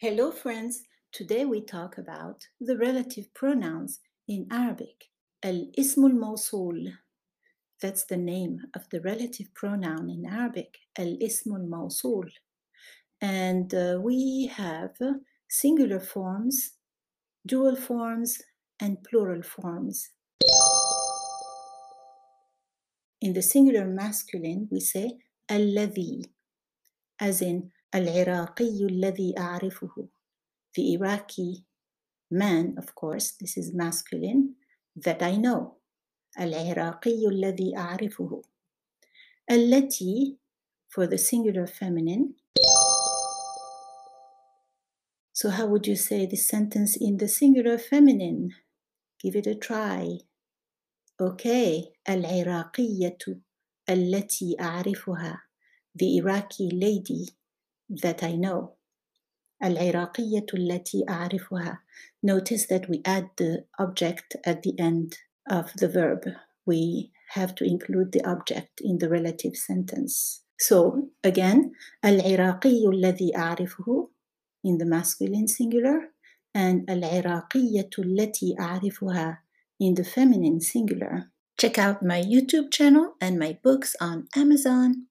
Hello, friends. Today we talk about the relative pronouns in Arabic. Al ismul mausul. That's the name of the relative pronoun in Arabic. Al ismul mausul. And uh, we have singular forms, dual forms, and plural forms. In the singular masculine, we say alladhi, as in العراقي الذي أعرفه the Iraqi man of course this is masculine that I know العراقي الذي أعرفه التي for the singular feminine so how would you say this sentence in the singular feminine give it a try okay العراقية التي أعرفها the Iraqi lady that I know. العراقية التي أعرفها. Notice that we add the object at the end of the verb. We have to include the object in the relative sentence. So again, العراقي الذي أعرفه in the masculine singular and العراقية التي أعرفها in the feminine singular. Check out my YouTube channel and my books on Amazon.